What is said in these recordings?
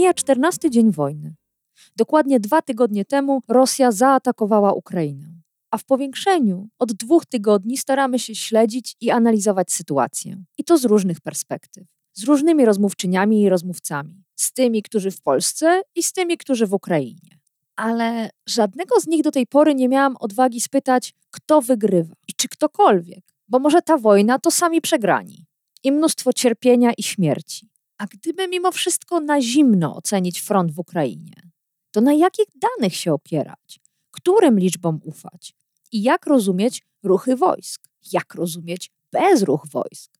Mija 14 dzień wojny. Dokładnie dwa tygodnie temu Rosja zaatakowała Ukrainę. A w powiększeniu od dwóch tygodni staramy się śledzić i analizować sytuację. I to z różnych perspektyw. Z różnymi rozmówczyniami i rozmówcami. Z tymi, którzy w Polsce i z tymi, którzy w Ukrainie. Ale żadnego z nich do tej pory nie miałam odwagi spytać, kto wygrywa i czy ktokolwiek. Bo może ta wojna to sami przegrani. I mnóstwo cierpienia i śmierci. A gdyby mimo wszystko na zimno ocenić front w Ukrainie, to na jakich danych się opierać? Którym liczbom ufać? I jak rozumieć ruchy wojsk? Jak rozumieć bezruch wojsk?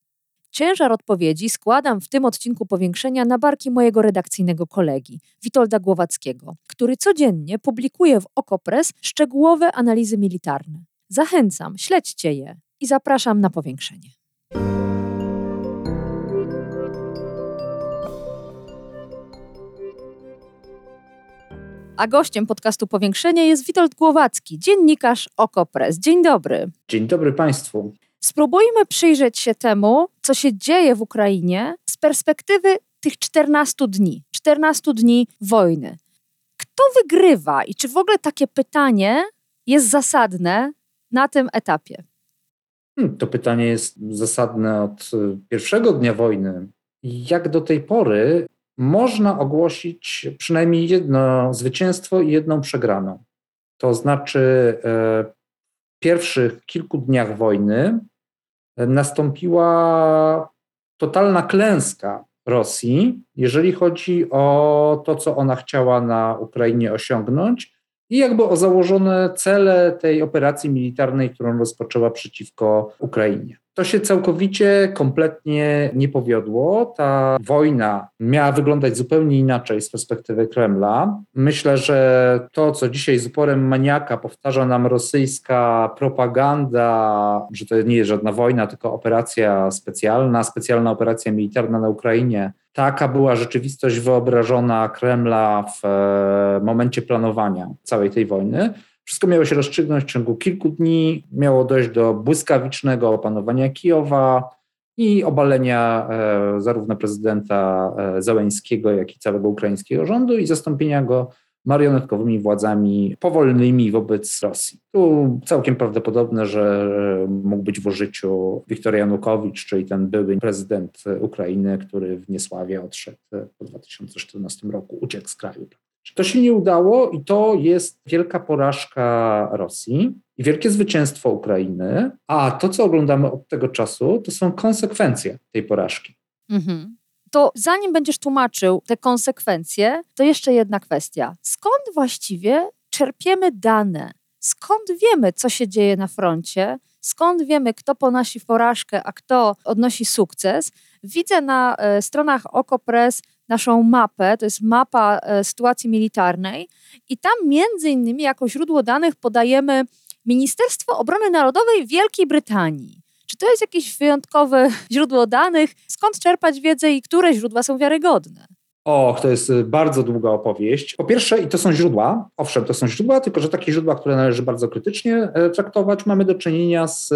Ciężar odpowiedzi składam w tym odcinku powiększenia na barki mojego redakcyjnego kolegi, Witolda Głowackiego, który codziennie publikuje w Okopres szczegółowe analizy militarne. Zachęcam, śledźcie je i zapraszam na powiększenie. A gościem podcastu Powiększenie jest Witold Głowacki, dziennikarz Okopres. Dzień dobry. Dzień dobry Państwu. Spróbujmy przyjrzeć się temu, co się dzieje w Ukrainie z perspektywy tych 14 dni, 14 dni wojny. Kto wygrywa i czy w ogóle takie pytanie jest zasadne na tym etapie? Hmm, to pytanie jest zasadne od y, pierwszego dnia wojny. Jak do tej pory można ogłosić przynajmniej jedno zwycięstwo i jedną przegraną. To znaczy, e, w pierwszych kilku dniach wojny e, nastąpiła totalna klęska Rosji, jeżeli chodzi o to, co ona chciała na Ukrainie osiągnąć i jakby o założone cele tej operacji militarnej, którą rozpoczęła przeciwko Ukrainie. To się całkowicie, kompletnie nie powiodło. Ta wojna miała wyglądać zupełnie inaczej z perspektywy Kremla. Myślę, że to, co dzisiaj z uporem maniaka powtarza nam rosyjska propaganda, że to nie jest żadna wojna, tylko operacja specjalna, specjalna operacja militarna na Ukrainie, taka była rzeczywistość wyobrażona Kremla w e, momencie planowania całej tej wojny. Wszystko miało się rozstrzygnąć w ciągu kilku dni, miało dojść do błyskawicznego opanowania Kijowa i obalenia e, zarówno prezydenta e, Załęskiego, jak i całego ukraińskiego rządu i zastąpienia go marionetkowymi władzami powolnymi wobec Rosji. Tu całkiem prawdopodobne, że mógł być w użyciu Wiktor Janukowicz, czyli ten były prezydent Ukrainy, który w niesławie odszedł po 2014 roku, uciekł z kraju. To się nie udało i to jest wielka porażka Rosji i wielkie zwycięstwo Ukrainy, a to, co oglądamy od tego czasu, to są konsekwencje tej porażki. Mhm. To zanim będziesz tłumaczył te konsekwencje, to jeszcze jedna kwestia. Skąd właściwie czerpiemy dane? Skąd wiemy, co się dzieje na froncie? Skąd wiemy, kto ponosi porażkę, a kto odnosi sukces? Widzę na e, stronach Okopres naszą mapę, to jest mapa e, sytuacji militarnej i tam między innymi jako źródło danych podajemy Ministerstwo Obrony Narodowej Wielkiej Brytanii. Czy to jest jakieś wyjątkowe źródło danych? Skąd czerpać wiedzę i które źródła są wiarygodne? Och, to jest y, bardzo długa opowieść. Po pierwsze, i to są źródła, owszem, to są źródła, tylko że takie źródła, które należy bardzo krytycznie e, traktować, mamy do czynienia z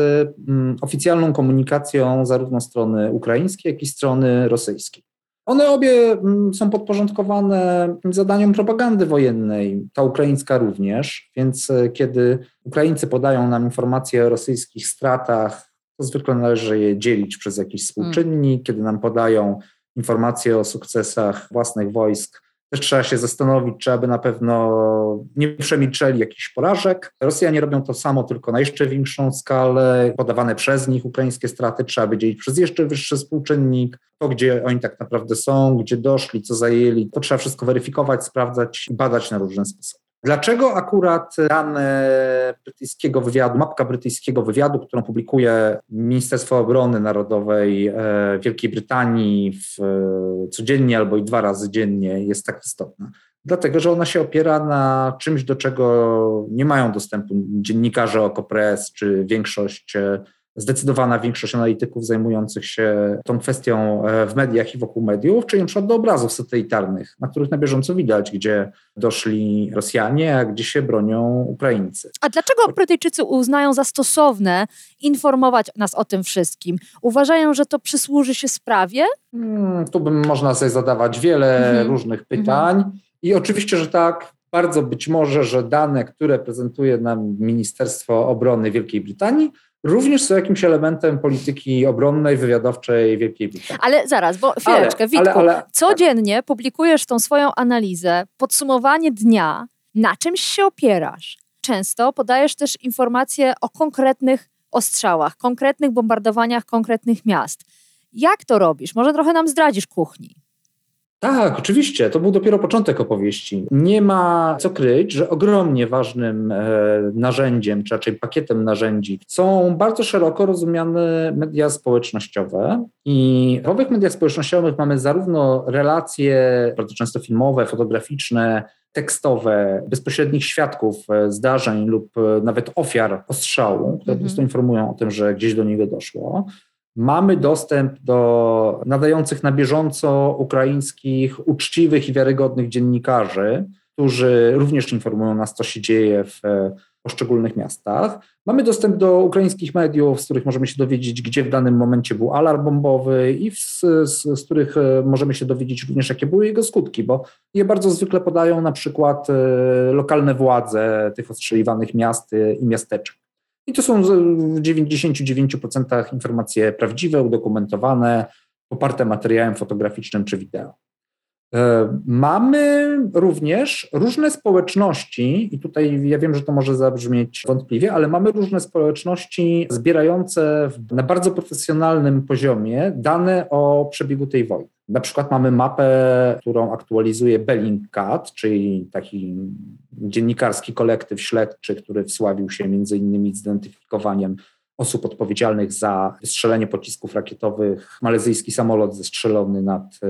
mm, oficjalną komunikacją zarówno strony ukraińskiej, jak i strony rosyjskiej. One obie mm, są podporządkowane zadaniom propagandy wojennej, ta ukraińska również, więc e, kiedy Ukraińcy podają nam informacje o rosyjskich stratach, to zwykle należy je dzielić przez jakiś współczynnik. Kiedy nam podają informacje o sukcesach własnych wojsk, też trzeba się zastanowić, czy aby na pewno nie przemilczeli jakichś porażek. Rosjanie robią to samo, tylko na jeszcze większą skalę. Podawane przez nich ukraińskie straty trzeba by dzielić przez jeszcze wyższy współczynnik. To, gdzie oni tak naprawdę są, gdzie doszli, co zajęli, to trzeba wszystko weryfikować, sprawdzać i badać na różne sposoby. Dlaczego akurat dane brytyjskiego wywiadu, mapka brytyjskiego wywiadu, którą publikuje Ministerstwo Obrony Narodowej e, Wielkiej Brytanii w, codziennie albo i dwa razy dziennie jest tak istotna? dlatego że ona się opiera na czymś, do czego nie mają dostępu dziennikarze Okopres czy większość zdecydowana większość analityków zajmujących się tą kwestią e, w mediach i wokół mediów, czyli np. do obrazów satelitarnych, na których na bieżąco widać, gdzie doszli Rosjanie, a gdzie się bronią Ukraińcy. A dlaczego Brytyjczycy uznają za stosowne informować nas o tym wszystkim? Uważają, że to przysłuży się sprawie? Hmm, tu bym można sobie zadawać wiele mhm. różnych mhm. pytań. Mhm. I oczywiście, że tak, bardzo być może, że dane, które prezentuje nam Ministerstwo Obrony Wielkiej Brytanii, również są jakimś elementem polityki obronnej, wywiadowczej Wielkiej Brytanii. Ale zaraz, bo chwileczkę, ale, Witku, ale, ale, codziennie tak. publikujesz tą swoją analizę, podsumowanie dnia, na czymś się opierasz. Często podajesz też informacje o konkretnych ostrzałach, konkretnych bombardowaniach konkretnych miast. Jak to robisz? Może trochę nam zdradzisz kuchni. Tak, oczywiście. To był dopiero początek opowieści. Nie ma co kryć, że ogromnie ważnym e, narzędziem, czy raczej pakietem narzędzi są bardzo szeroko rozumiane media społecznościowe. I w owych mediach społecznościowych mamy zarówno relacje, bardzo często filmowe, fotograficzne, tekstowe, bezpośrednich świadków e, zdarzeń lub e, nawet ofiar ostrzału, które mm -hmm. po prostu mhm. informują o tym, że gdzieś do niego doszło. Mamy dostęp do nadających na bieżąco ukraińskich, uczciwych i wiarygodnych dziennikarzy, którzy również informują nas, co się dzieje w e, poszczególnych miastach. Mamy dostęp do ukraińskich mediów, z których możemy się dowiedzieć, gdzie w danym momencie był alarm bombowy i z, z, z, których e, możemy się dowiedzieć również, jakie były jego skutki, bo je bardzo zwykle podają na przykład e, lokalne władze tych ostrzeliwanych miast i miasteczek. I to są w 99% informacje prawdziwe, udokumentowane, poparte materiałem fotograficznym czy wideo. E, mamy również różne społeczności, i tutaj ja wiem, że to może zabrzmieć wątpliwie, ale mamy różne społeczności zbierające na bardzo profesjonalnym poziomie dane o przebiegu tej wojny. Na przykład mamy mapę, którą aktualizuje Bellingcat, czyli taki dziennikarski kolektyw śledczy, który wsławił się między innymi zidentyfikowaniem osób odpowiedzialnych za wystrzelenie pocisków rakietowych, malezyjski samolot zestrzelony nad e,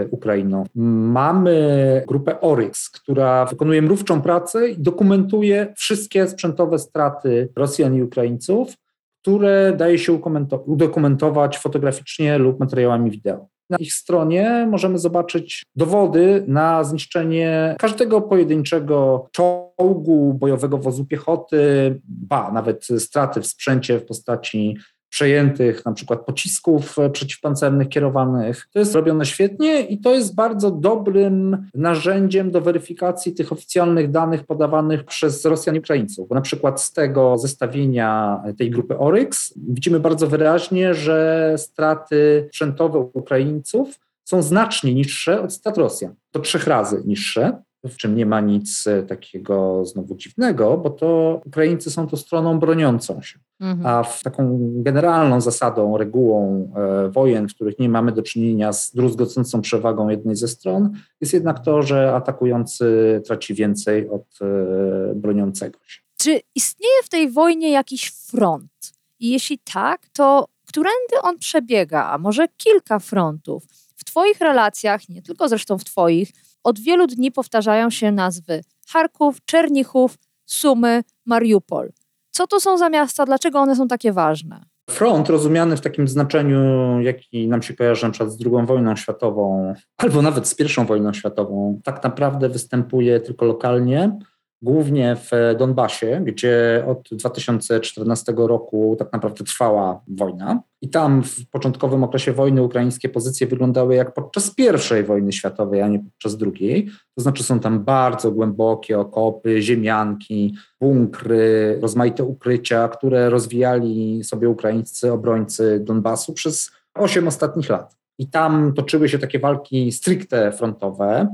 e, Ukrainą. Mamy grupę Oryx, która wykonuje mrówczą pracę i dokumentuje wszystkie sprzętowe straty Rosjan i Ukraińców, które daje się udokumentować fotograficznie lub materiałami wideo. Na ich stronie możemy zobaczyć dowody na zniszczenie każdego pojedynczego czołgu, bojowego wozu piechoty, ba, nawet straty w sprzęcie w postaci przejętych na przykład pocisków e, przeciwpancernych kierowanych. To jest robione świetnie i to jest bardzo dobrym narzędziem do weryfikacji tych oficjalnych danych podawanych przez Rosjan i Ukraińców. Bo na przykład z tego zestawienia tej grupy Oryx widzimy bardzo wyraźnie, że straty sprzętowe Ukraińców są znacznie niższe od strat Rosjan. To trzech razy niższe w czym nie ma nic e, takiego znowu dziwnego, bo to Ukraińcy są to stroną broniącą się. Mhm. A w taką generalną zasadą, regułą e, wojen, w których nie mamy do czynienia z druzgocącą przewagą jednej ze stron, jest jednak to, że atakujący traci więcej od e, broniącego się. Czy istnieje w tej wojnie jakiś front? I jeśli tak, to którędy on przebiega? A może kilka frontów? W Twoich relacjach, nie tylko zresztą w Twoich, od wielu dni powtarzają się nazwy Charków, Czernichów, Sumy, Mariupol. Co to są za miasta? Dlaczego one są takie ważne? Front, rozumiany w takim znaczeniu, jaki nam się kojarzy na przykład z II wojną światową, albo nawet z I wojną światową, tak naprawdę występuje tylko lokalnie głównie w Donbasie, gdzie od 2014 roku tak naprawdę trwała wojna. I tam w początkowym okresie wojny ukraińskie pozycje wyglądały jak podczas pierwszej wojny światowej, a nie podczas drugiej. To znaczy są tam bardzo głębokie okopy, ziemianki, bunkry, rozmaite ukrycia, które rozwijali sobie ukraińscy obrońcy Donbasu przez osiem ostatnich lat. I tam toczyły się takie walki stricte frontowe.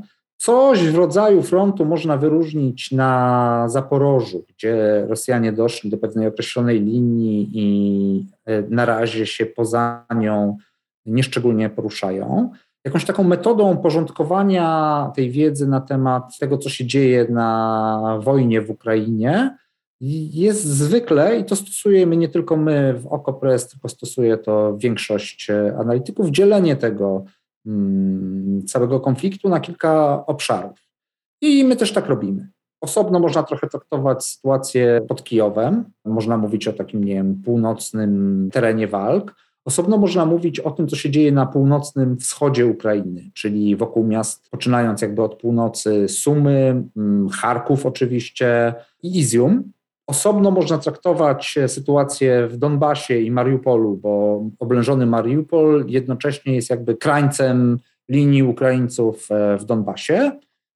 Coś w rodzaju frontu można wyróżnić na Zaporożu, gdzie Rosjanie doszli do pewnej określonej linii i e, na razie się poza nią nieszczególnie poruszają. Jakąś taką metodą porządkowania tej wiedzy na temat tego, co się dzieje na wojnie w Ukrainie, jest zwykle, i to stosujemy nie tylko my w OKO.press, tylko stosuje to większość e, analityków, dzielenie tego całego konfliktu na kilka obszarów. I my też tak robimy. Osobno można trochę traktować sytuację pod Kijowem. Można mówić o takim, nie wiem, północnym terenie walk. Osobno można mówić o tym, co się dzieje na północnym wschodzie Ukrainy, czyli wokół miast, poczynając jakby od północy Sumy, mm, Charków oczywiście i Izium. Osobno można traktować sytuację w Donbasie i Mariupolu, bo oblężony Mariupol jednocześnie jest jakby krańcem linii Ukraińców e, w Donbasie.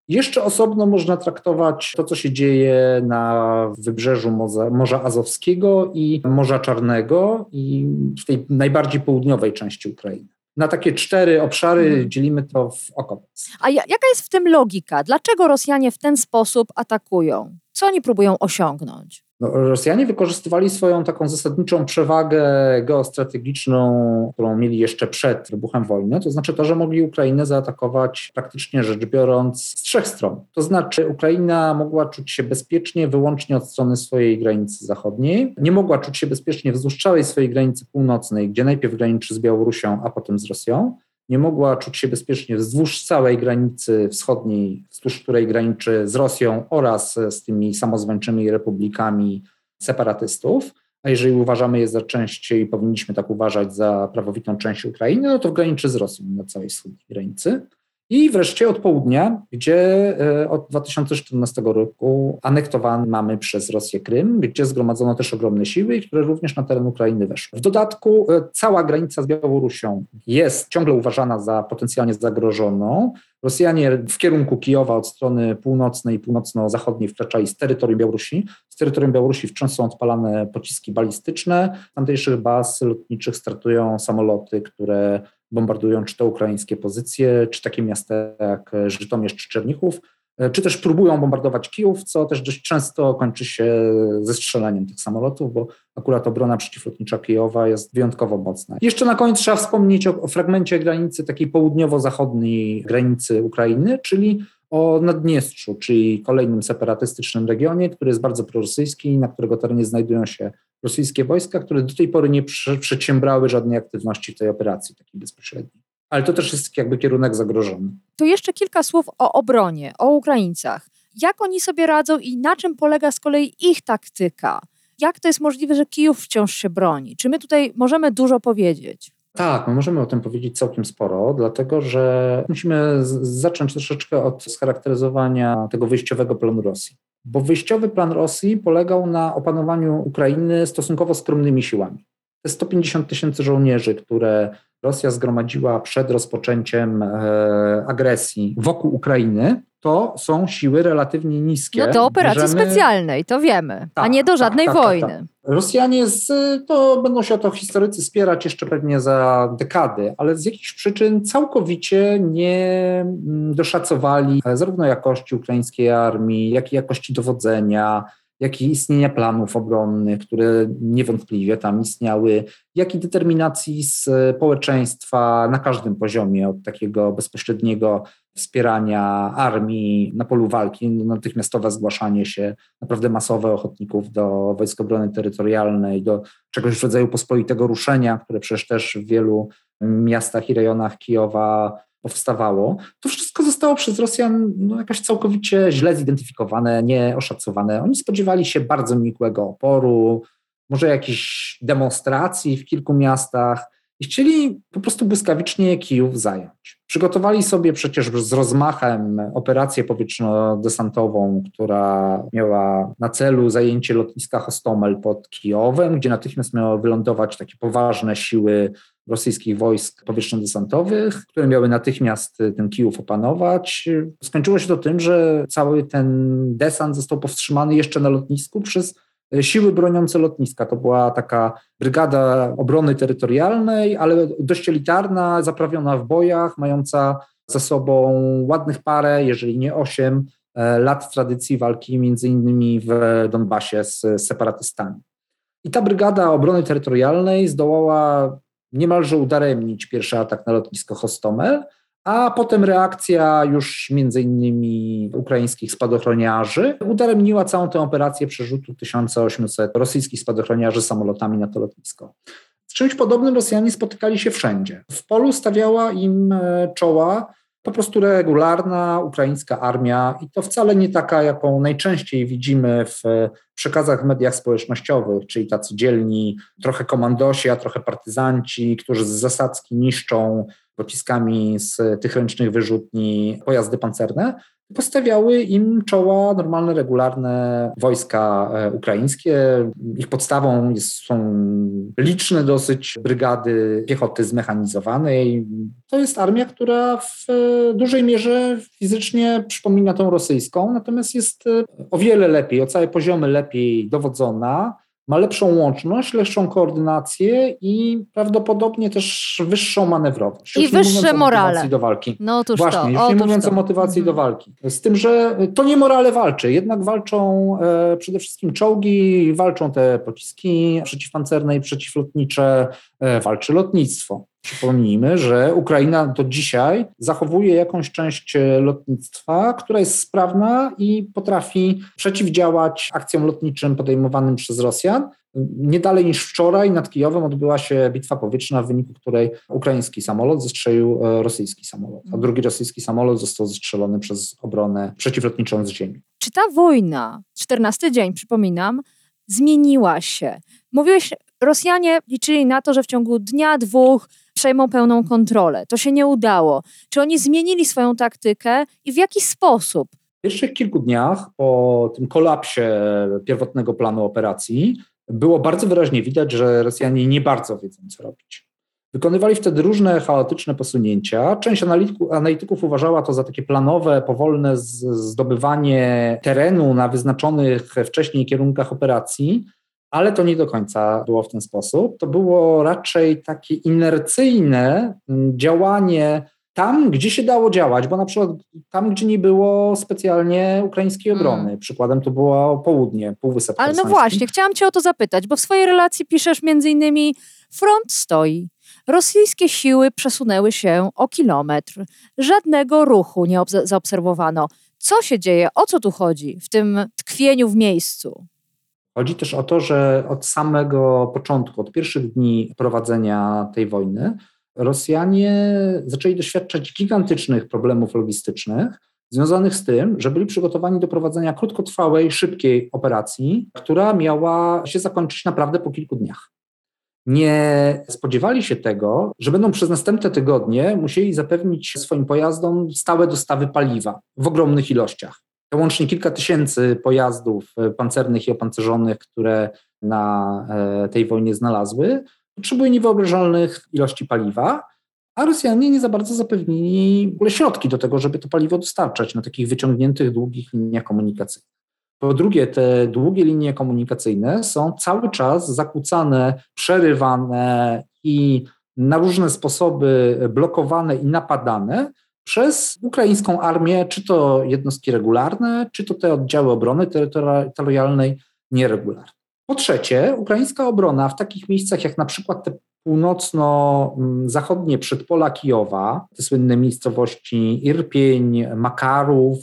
Jeszcze osobno można traktować to, co się dzieje na wybrzeżu Morza Azowskiego i Morza Czarnego i w tej najbardziej południowej części Ukrainy. Na takie cztery obszary hmm. dzielimy to w okopec. A jaka jest w tym logika? Dlaczego Rosjanie w ten sposób atakują? Co oni próbują osiągnąć? No, Rosjanie wykorzystywali swoją taką zasadniczą przewagę geostrategiczną, którą mieli jeszcze przed wybuchem wojny, to znaczy to, że mogli Ukrainę zaatakować praktycznie rzecz biorąc z trzech stron. To znaczy Ukraina mogła czuć się bezpiecznie wyłącznie od strony swojej granicy zachodniej, nie mogła czuć się bezpiecznie wzdłuż całej swojej granicy północnej, gdzie najpierw graniczy z Białorusią, a potem z Rosją nie mogła czuć się bezpiecznie wzdłuż całej granicy wschodniej, wzdłuż której graniczy z Rosją oraz z tymi samozwańczymi republikami separatystów. A jeżeli uważamy je za część i powinniśmy tak uważać za prawowitą część Ukrainy, no to graniczy z Rosją na całej wschodniej granicy. I wreszcie od południa, gdzie e, od 2014 roku anektowany mamy przez Rosję Krym, gdzie zgromadzono też ogromne siły, które również na teren Ukrainy weszły. W dodatku e, cała granica z Białorusią jest ciągle uważana za potencjalnie zagrożoną. Rosjanie w kierunku Kijowa od strony północnej i północno-zachodniej wkraczali z terytorium Białorusi. Z terytorium Białorusi wciąż są odpalane pociski balistyczne. Z tamtejszych baz lotniczych startują samoloty, które bombardują czy to ukraińskie pozycje, czy takie miasta jak Żytomierz czy Czernichów, czy też próbują bombardować Kijów, co też dość często kończy się ze strzeleniem tych samolotów, bo akurat obrona przeciwlotnicza Kijowa jest wyjątkowo mocna. Jeszcze na koniec trzeba wspomnieć o, o fragmencie granicy takiej południowo-zachodniej granicy Ukrainy, czyli o Naddniestrzu, czyli kolejnym separatystycznym regionie, który jest bardzo prorosyjski, na którego terenie znajdują się rosyjskie wojska, które do tej pory nie przedsiębrały żadnej aktywności w tej operacji takiej bezpośredniej. Ale to też jest jakby kierunek zagrożony. To jeszcze kilka słów o obronie, o Ukraińcach. Jak oni sobie radzą i na czym polega z kolei ich taktyka? Jak to jest możliwe, że Kijów wciąż się broni? Czy my tutaj możemy dużo powiedzieć? Tak, my możemy o tym powiedzieć całkiem sporo, dlatego że musimy zacząć troszeczkę od scharakteryzowania tego wyjściowego planu Rosji. Bo wyjściowy plan Rosji polegał na opanowaniu Ukrainy stosunkowo skromnymi siłami. Te 150 tysięcy żołnierzy, które Rosja zgromadziła przed rozpoczęciem e, agresji wokół Ukrainy, to są siły relatywnie niskie. No do operacji Bierzemy... specjalnej, to wiemy, tak, a nie do tak, żadnej tak, tak, wojny. Tak, Rosjanie, z, to będą się o to historycy spierać jeszcze pewnie za dekady, ale z jakichś przyczyn całkowicie nie mm, doszacowali zarówno jakości ukraińskiej armii, jak i jakości dowodzenia, jak i istnienia planów obronnych, które niewątpliwie tam istniały, jak i determinacji społeczeństwa na każdym poziomie, od takiego bezpośredniego wspierania armii na polu walki, natychmiastowe zgłaszanie się, naprawdę masowe ochotników do Wojsk Obrony Terytorialnej, do czegoś w rodzaju pospolitego ruszenia, które przecież też w wielu miastach i rejonach Kijowa powstawało, to wszystko zostało przez Rosjan no, jakoś całkowicie źle zidentyfikowane, nieoszacowane. Oni spodziewali się bardzo nikłego oporu, może jakichś demonstracji w kilku miastach i chcieli po prostu błyskawicznie Kijów zająć. Przygotowali sobie przecież z rozmachem operację powietrzno-desantową, która miała na celu zajęcie lotniska Hostomel pod Kijowem, gdzie natychmiast miały wylądować takie poważne siły rosyjskich wojsk powietrzno-desantowych, które miały natychmiast ten Kijów opanować. Skończyło się to tym, że cały ten desant został powstrzymany jeszcze na lotnisku przez siły broniące lotniska. To była taka brygada obrony terytorialnej, ale dość elitarna, zaprawiona w bojach, mająca za sobą ładnych parę, jeżeli nie osiem e, lat tradycji walki, między innymi w Donbasie z separatystami. I ta brygada obrony terytorialnej zdołała niemalże udaremnić pierwszy atak na lotnisko Hostomel, a potem reakcja już między innymi ukraińskich spadochroniarzy udaremniła całą tę operację przerzutu 1800 rosyjskich spadochroniarzy samolotami na to lotnisko. Z czymś podobnym Rosjanie spotykali się wszędzie. W polu stawiała im e, czoła po prostu regularna ukraińska armia i to wcale nie taka, jaką najczęściej widzimy w przekazach w mediach społecznościowych, czyli tacy dzielni, trochę komandosi, a trochę partyzanci, którzy z zasadzki niszczą pociskami z tych ręcznych wyrzutni pojazdy pancerne, postawiały im czoła normalne, regularne wojska e, ukraińskie. Ich podstawą jest, są liczne dosyć brygady piechoty zmechanizowanej. To jest armia, która w e, dużej mierze fizycznie przypomina tą rosyjską, natomiast jest e, o wiele lepiej, o całe poziomy lepiej dowodzona ma lepszą łączność, lepszą koordynację i prawdopodobnie też wyższą manewrowość. I wyższe morale. do walki. No otóż Właśnie, to. już nie mówiąc to. o motywacji mhm. do walki. Z tym, że to nie morale walczy, jednak walczą e, przede wszystkim czołgi, walczą te pociski przeciwpancerne i przeciwlotnicze, e, walczy lotnictwo. Przypomnijmy, że Ukraina do dzisiaj zachowuje jakąś część e, lotnictwa, która jest sprawna i potrafi przeciwdziałać akcjom lotniczym podejmowanym przez Rosjan. Nie dalej niż wczoraj nad Kijowem odbyła się bitwa powietrzna, w wyniku której ukraiński samolot zestrzelił e, rosyjski samolot, a drugi rosyjski samolot został zestrzelony przez obronę przeciwlotniczą z ziemi. Czy ta wojna, 14 dzień, przypominam, zmieniła się? Mówiłeś, Rosjanie liczyli na to, że w ciągu dnia, dwóch przejmą pełną kontrolę. To się nie udało. Czy oni zmienili swoją taktykę i w jaki sposób? W pierwszych kilku dniach po tym kolapsie pierwotnego planu operacji było bardzo wyraźnie widać, że Rosjanie nie bardzo wiedzą, co robić. Wykonywali wtedy różne chaotyczne posunięcia. Część analityków, uważała to za takie planowe, powolne zdobywanie terenu na wyznaczonych wcześniej kierunkach operacji, ale to nie do końca było w ten sposób. To było raczej takie inercyjne mm, działanie tam, gdzie się dało działać, bo na przykład tam, gdzie nie było specjalnie ukraińskiej hmm. obrony. Hmm. Przykładem to było południe, Półwysep Ale no właśnie, chciałam cię o to zapytać, bo w swojej relacji piszesz między innymi front stoi. Rosyjskie siły przesunęły się o kilometr. Żadnego ruchu nie zaobserwowano. Co się dzieje? O co tu chodzi w tym tkwieniu w miejscu? Chodzi też o to, że od samego początku, od pierwszych dni prowadzenia tej wojny, Rosjanie zaczęli doświadczać gigantycznych problemów logistycznych związanych z tym, że byli przygotowani do prowadzenia krótkotrwałej, szybkiej operacji, która miała się zakończyć naprawdę po kilku dniach. Nie spodziewali się tego, że będą przez następne tygodnie musieli zapewnić swoim pojazdom stałe dostawy paliwa w ogromnych ilościach. Łącznie kilka tysięcy pojazdów pancernych i opancerzonych, które na e, tej wojnie znalazły, potrzebuje niewyobrażalnych ilości paliwa, a Rosjanie nie za bardzo zapewnili w ogóle środki do tego, żeby to paliwo dostarczać na takich wyciągniętych, długich liniach komunikacyjnych. Po drugie, te długie linie komunikacyjne są cały czas zakłócane, przerywane i na różne sposoby blokowane i napadane przez ukraińską armię, czy to jednostki regularne, czy to te oddziały obrony terytorialnej nieregularne. Po trzecie, ukraińska obrona w takich miejscach jak na przykład te północno-zachodnie przedpola Kijowa, te słynne miejscowości Irpień, Makarów,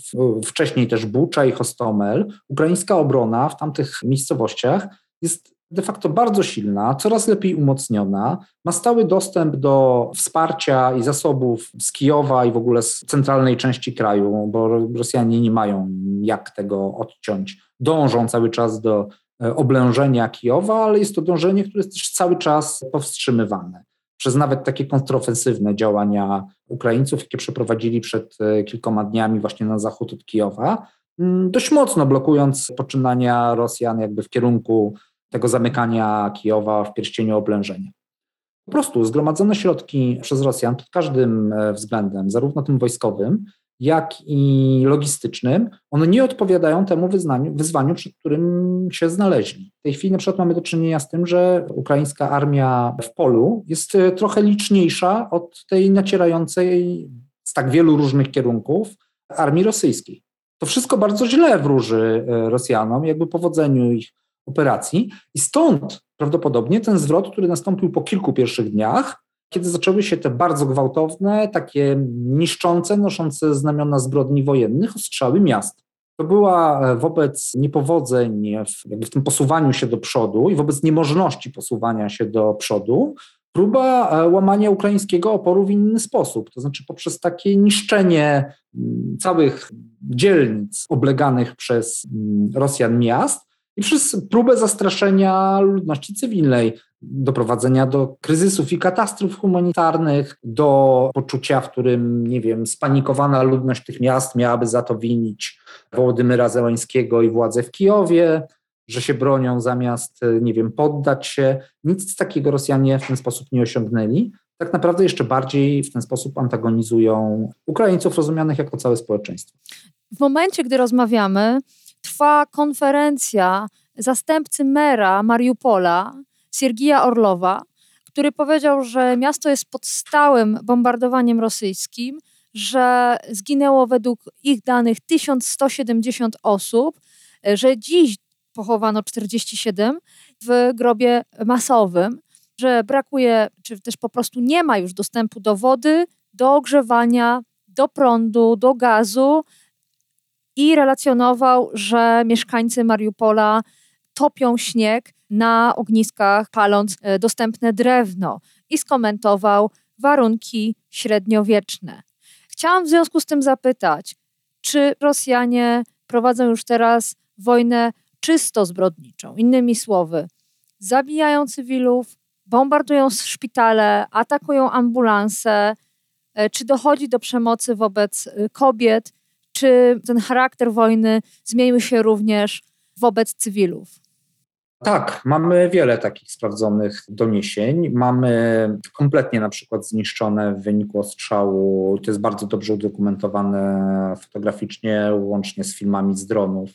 wcześniej też Bucza i Hostomel, ukraińska obrona w tamtych miejscowościach jest de facto bardzo silna, coraz lepiej umocniona, ma stały dostęp do wsparcia i zasobów z Kijowa i w ogóle z centralnej części kraju, bo Rosjanie nie mają jak tego odciąć. Dążą cały czas do E, oblężenia Kijowa, ale jest to dążenie, które jest też cały czas powstrzymywane przez nawet takie kontrofensywne działania Ukraińców, jakie przeprowadzili przed e, kilkoma dniami właśnie na zachód od Kijowa, mm, dość mocno blokując poczynania Rosjan jakby w kierunku tego zamykania Kijowa w pierścieniu oblężenia. Po prostu zgromadzone środki przez Rosjan pod każdym e, względem, zarówno tym wojskowym, jak i logistycznym, one nie odpowiadają temu wyznaniu, wyzwaniu, przed którym się znaleźli. W tej chwili na przykład mamy do czynienia z tym, że ukraińska armia w polu jest e, trochę liczniejsza od tej nacierającej z tak wielu różnych kierunków armii rosyjskiej. To wszystko bardzo źle wróży e, Rosjanom, jakby powodzeniu ich operacji i stąd prawdopodobnie ten zwrot, który nastąpił po kilku pierwszych dniach, kiedy zaczęły się te bardzo gwałtowne, takie niszczące, noszące znamiona zbrodni wojennych ostrzały miast. To była e, wobec niepowodzeń w, w tym posuwaniu się do przodu i wobec niemożności posuwania się do przodu, próba e, łamania ukraińskiego oporu w inny sposób, to znaczy poprzez takie niszczenie mm, całych dzielnic obleganych przez mm, Rosjan miast i przez próbę zastraszenia ludności cywilnej, doprowadzenia do kryzysów i katastrof humanitarnych, do poczucia, w którym, nie wiem, spanikowana ludność tych miast miałaby za to winić Wołodymyra Zełańskiego i władze w Kijowie, że się bronią zamiast, nie wiem, poddać się. Nic takiego Rosjanie w ten sposób nie osiągnęli. Tak naprawdę jeszcze bardziej w ten sposób antagonizują Ukraińców rozumianych jako całe społeczeństwo. W momencie, gdy rozmawiamy, trwa konferencja zastępcy mera Mariupola, Siergija Orlowa, który powiedział, że miasto jest pod stałym bombardowaniem rosyjskim, że zginęło według ich danych 1170 osób, że dziś pochowano 47 w grobie masowym, że brakuje, czy też po prostu nie ma już dostępu do wody, do ogrzewania, do prądu, do gazu i relacjonował, że mieszkańcy Mariupola topią śnieg na ogniskach, paląc e, dostępne drewno i skomentował warunki średniowieczne. Chciałam w związku z tym zapytać, czy Rosjanie prowadzą już teraz wojnę czysto zbrodniczą? Innymi słowy, zabijają cywilów, bombardują szpitale, atakują ambulanse, e, czy dochodzi do przemocy wobec e, kobiet, czy ten charakter wojny zmienił się również wobec cywilów? Tak, mamy wiele takich sprawdzonych doniesień. Mamy kompletnie na przykład zniszczone w wyniku ostrzału, to jest bardzo dobrze udokumentowane fotograficznie, łącznie z filmami z dronów.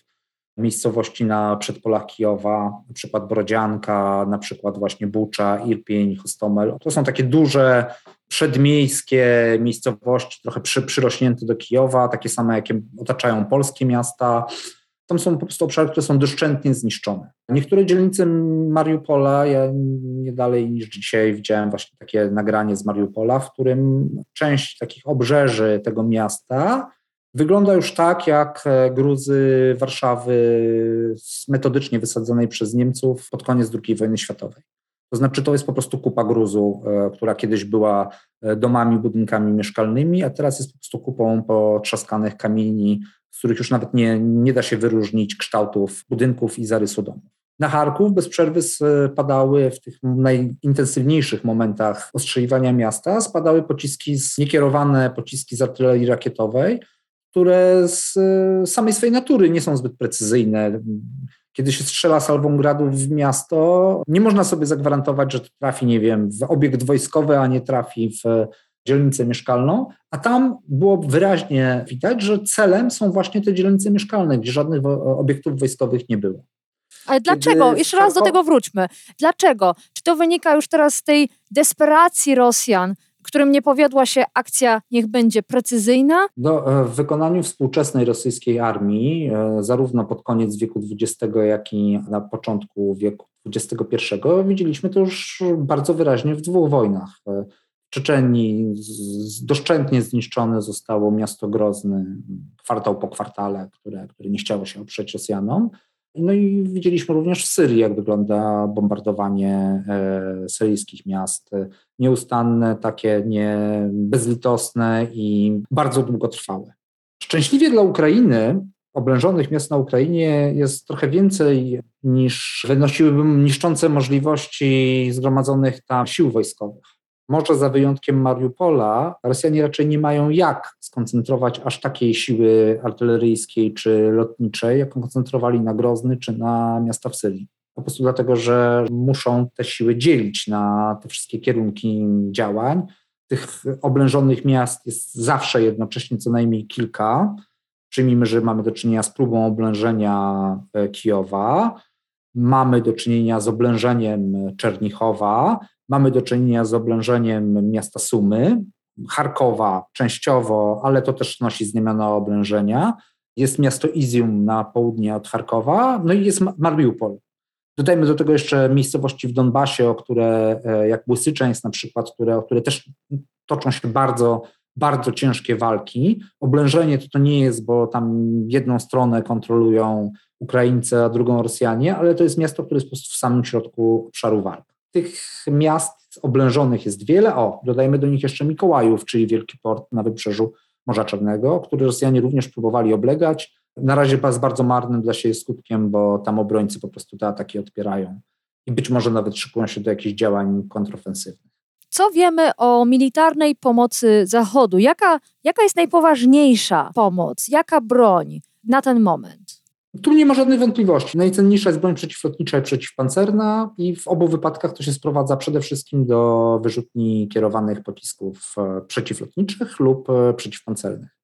Miejscowości na przedpolach Kijowa, na przykład Brodzianka, na przykład właśnie Bucza, Irpień, Hostomel. To są takie duże przedmiejskie miejscowości, trochę przy, przyrośnięte do Kijowa, takie same, jakie otaczają polskie miasta tam są po prostu obszary, które są doszczętnie zniszczone. Niektóre dzielnice Mariupola, ja nie dalej niż dzisiaj widziałem właśnie takie nagranie z Mariupola, w którym część takich obrzeży tego miasta wygląda już tak, jak e, gruzy Warszawy metodycznie wysadzonej przez Niemców pod koniec II wojny światowej. To znaczy, to jest po prostu kupa gruzu, e, która kiedyś była e, domami, budynkami mieszkalnymi, a teraz jest po prostu kupą potrzaskanych kamieni, z których już nawet nie, nie da się wyróżnić kształtów budynków i zarysu domów. Na Charków bez przerwy spadały w tych najintensywniejszych momentach ostrzeliwania miasta, spadały pociski, niekierowane pociski z artylerii rakietowej, które z samej swojej natury nie są zbyt precyzyjne. Kiedy się strzela salwą gradów w miasto, nie można sobie zagwarantować, że to trafi, nie wiem, w obiekt wojskowy, a nie trafi w dzielnicę mieszkalną, a tam było wyraźnie widać, że celem są właśnie te dzielnice mieszkalne, gdzie żadnych obiektów wojskowych nie było. Ale dlaczego? Jeszcze raz do tego wróćmy. Dlaczego? Czy to wynika już teraz z tej desperacji Rosjan, którym nie powiodła się akcja niech będzie precyzyjna? No, w wykonaniu współczesnej rosyjskiej armii, e, zarówno pod koniec wieku XX, jak i na początku wieku XXI, widzieliśmy to już bardzo wyraźnie w dwóch wojnach. E, Czeczenii doszczętnie zniszczone zostało miasto Grozny, kwartał po kwartale, które, które nie chciało się oprzeć Rosjanom. No i widzieliśmy również w Syrii, jak wygląda bombardowanie e, syryjskich miast. Nieustanne, takie nie bezlitosne i bardzo długotrwałe. Szczęśliwie dla Ukrainy oblężonych miast na Ukrainie jest trochę więcej niż wynosiłyby niszczące możliwości zgromadzonych tam sił wojskowych. Może za wyjątkiem Mariupola, Rosjanie raczej nie mają jak skoncentrować aż takiej siły artyleryjskiej czy lotniczej, jaką koncentrowali na Grozny czy na miasta w Syrii. Po prostu dlatego, że muszą te siły dzielić na te wszystkie kierunki działań. Tych oblężonych miast jest zawsze jednocześnie co najmniej kilka. Przyjmijmy, że mamy do czynienia z próbą oblężenia e, Kijowa, mamy do czynienia z oblężeniem Czernichowa, Mamy do czynienia z oblężeniem miasta Sumy, Charkowa częściowo, ale to też nosi znamiona oblężenia. Jest miasto Izium na południe od Charkowa, no i jest Mariupol. Dodajmy do tego jeszcze miejscowości w Donbasie, o które, e, jak Łysyczeńsk na przykład, które, o które też toczą się bardzo, bardzo ciężkie walki. Oblężenie to, to nie jest, bo tam jedną stronę kontrolują Ukraińcy, a drugą Rosjanie, ale to jest miasto, które jest po prostu w samym środku obszaru walk tych miast oblężonych jest wiele. O, dodajmy do nich jeszcze Mikołajów, czyli wielki port na wybrzeżu Morza Czarnego, który Rosjanie również próbowali oblegać. Na razie z bardzo marnym dla siebie skutkiem, bo tam obrońcy po prostu te ataki odpierają i być może nawet szykują się do jakichś działań kontrofensywnych. Co wiemy o militarnej pomocy Zachodu? Jaka, jaka jest najpoważniejsza pomoc? Jaka broń na ten moment? Tu nie ma żadnej wątpliwości. Najcenniejsza jest broń przeciwlotnicza i przeciwpancerna i w obu wypadkach to się sprowadza przede wszystkim do wyrzutni kierowanych pocisków e, przeciwlotniczych lub e, przeciwpancernych.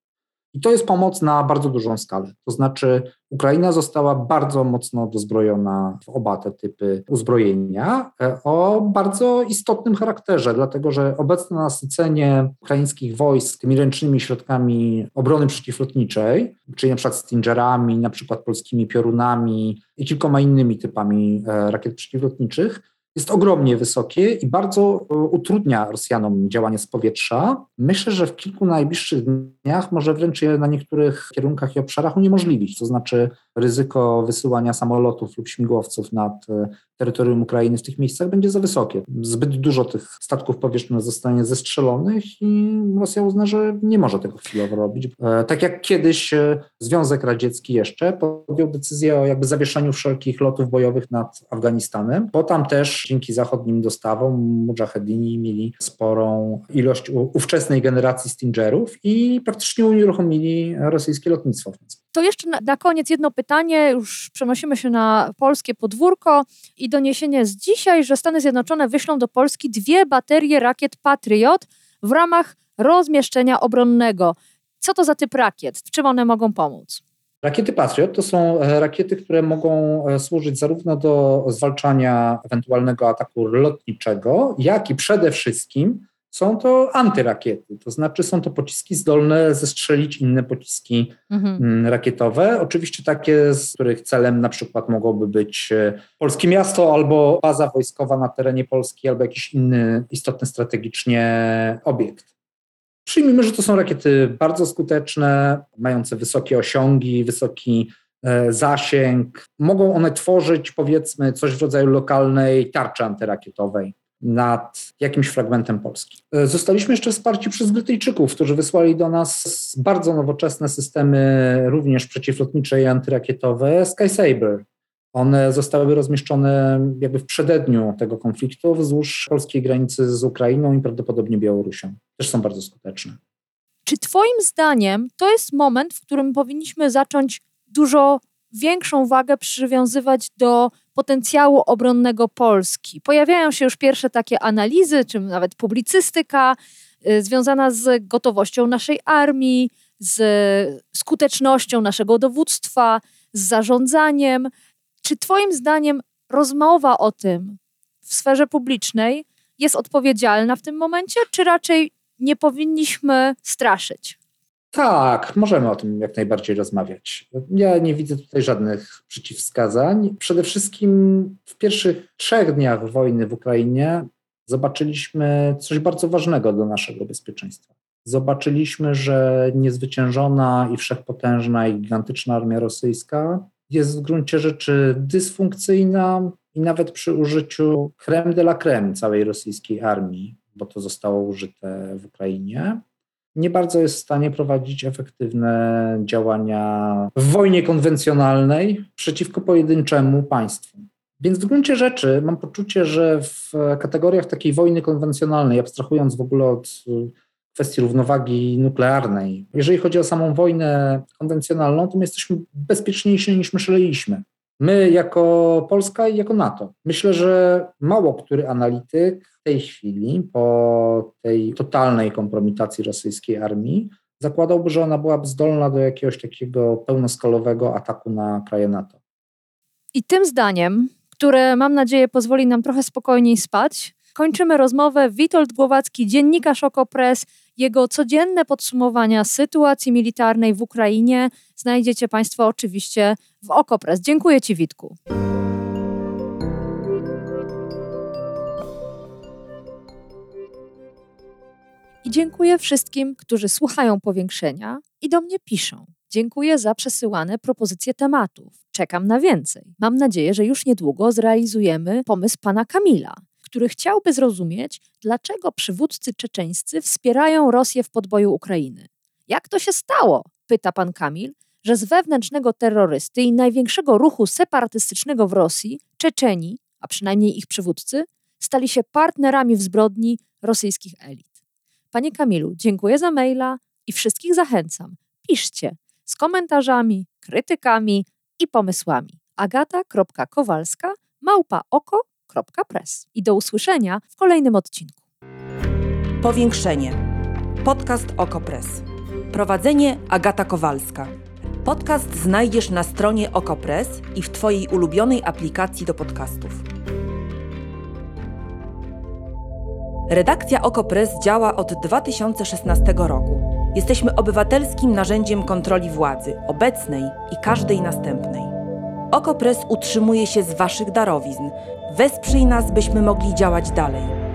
I to jest pomoc na bardzo dużą skalę. To znaczy, Ukraina została bardzo mocno dozbrojona w oba te typy uzbrojenia e, o bardzo istotnym charakterze, dlatego że obecne nasycenie ukraińskich wojsk tymi ręcznymi środkami obrony przeciwlotniczej, czyli na przykład Stingerami, na przykład polskimi piorunami i kilkoma innymi typami e, rakiet przeciwlotniczych, jest ogromnie wysokie i bardzo e, utrudnia Rosjanom działanie z powietrza. Myślę, że w kilku najbliższych dniach może wręcz je na niektórych kierunkach i obszarach uniemożliwić. To znaczy ryzyko wysyłania samolotów lub śmigłowców nad e, terytorium Ukrainy w tych miejscach będzie za wysokie. Zbyt dużo tych statków powietrznych zostanie zestrzelonych i Rosja uzna, że nie może tego chwilowo robić. E, tak jak kiedyś Związek Radziecki jeszcze podjął decyzję o jakby zawieszeniu wszelkich lotów bojowych nad Afganistanem, bo tam też dzięki zachodnim dostawom mujahedini mieli sporą ilość ówczesnej generacji Stingerów i praktycznie unieruchomili rosyjskie lotnictwo. To jeszcze na, na koniec jedno pytanie, już przenosimy się na polskie podwórko i doniesienie z dzisiaj, że Stany Zjednoczone wyślą do Polski dwie baterie rakiet Patriot w ramach rozmieszczenia obronnego. Co to za typ rakiet? W czym one mogą pomóc? Rakiety Patriot to są e, rakiety, które mogą e, służyć zarówno do zwalczania ewentualnego ataku lotniczego, jak i przede wszystkim są to antyrakiety, to znaczy są to pociski zdolne zestrzelić inne pociski mhm. Mm, rakietowe. Oczywiście takie, z których celem na przykład mogłoby być e, polskie miasto albo baza wojskowa na terenie Polski, albo jakiś inny istotny strategicznie obiekt. Przyjmijmy, że to są rakiety bardzo skuteczne, mające wysokie osiągi, wysoki e, zasięg. Mogą one tworzyć, powiedzmy, coś w rodzaju lokalnej tarczy antyrakietowej nad jakimś fragmentem Polski. E, zostaliśmy jeszcze wsparci przez Brytyjczyków, którzy wysłali do nas bardzo nowoczesne systemy, również przeciwlotnicze i antyrakietowe, Sky Saber. One zostały rozmieszczone jakby w przededniu tego konfliktu wzdłuż polskiej granicy z Ukrainą i prawdopodobnie Białorusią. Też są bardzo skuteczne. Czy Twoim zdaniem to jest moment, w którym powinniśmy zacząć dużo większą wagę przywiązywać do potencjału obronnego Polski? Pojawiają się już pierwsze takie analizy, czy nawet publicystyka y, związana z gotowością naszej armii, z skutecznością naszego dowództwa, z zarządzaniem. Czy Twoim zdaniem rozmowa o tym w sferze publicznej jest odpowiedzialna w tym momencie, czy raczej nie powinniśmy straszyć? Tak, możemy o tym jak najbardziej rozmawiać. Ja nie widzę tutaj żadnych przeciwwskazań. Przede wszystkim w pierwszych trzech dniach wojny w Ukrainie zobaczyliśmy coś bardzo ważnego dla naszego bezpieczeństwa. Zobaczyliśmy, że niezwyciężona i wszechpotężna i gigantyczna armia rosyjska jest w gruncie rzeczy dysfunkcyjna i nawet przy użyciu creme de la creme całej rosyjskiej armii, bo to zostało użyte w Ukrainie, nie bardzo jest w stanie prowadzić efektywne działania w wojnie konwencjonalnej przeciwko pojedynczemu państwu. Więc w gruncie rzeczy mam poczucie, że w kategoriach takiej wojny konwencjonalnej, abstrahując w ogóle od kwestii równowagi nuklearnej. Jeżeli chodzi o samą wojnę konwencjonalną, to my jesteśmy bezpieczniejsi niż myśleliśmy. My jako Polska i jako NATO. Myślę, że mało który analityk w tej chwili, po tej totalnej kompromitacji rosyjskiej armii, zakładałby, że ona byłaby zdolna do jakiegoś takiego pełnoskalowego ataku na kraje NATO. I tym zdaniem, które mam nadzieję pozwoli nam trochę spokojniej spać, kończymy rozmowę. Witold Głowacki, dziennikarz Okopres, jego codzienne podsumowania sytuacji militarnej w Ukrainie znajdziecie Państwo oczywiście w Okopres. Dziękuję Ci, Witku. I dziękuję wszystkim, którzy słuchają powiększenia i do mnie piszą. Dziękuję za przesyłane propozycje tematów. Czekam na więcej. Mam nadzieję, że już niedługo zrealizujemy pomysł pana Kamila który chciałby zrozumieć, dlaczego przywódcy czeczeńscy wspierają Rosję w podboju Ukrainy. Jak to się stało? pyta pan Kamil, że z wewnętrznego terrorysty i największego ruchu separatystycznego w Rosji Czeczeni, a przynajmniej ich przywódcy, stali się partnerami w zbrodni rosyjskich elit. Panie Kamilu, dziękuję za maila i wszystkich zachęcam. Piszcie z komentarzami, krytykami i pomysłami. agata.kowalska małpa oko.press. I do usłyszenia w kolejnym odcinku. Powiększenie. Podcast Okopres. Prowadzenie Agata Kowalska. Podcast znajdziesz na stronie Okopres i w Twojej ulubionej aplikacji do podcastów. Redakcja Okopres działa od 2016 roku. Jesteśmy obywatelskim narzędziem kontroli władzy, obecnej i każdej następnej. Okopres utrzymuje się z Waszych darowizn. Wesprzyj nas, byśmy mogli działać dalej.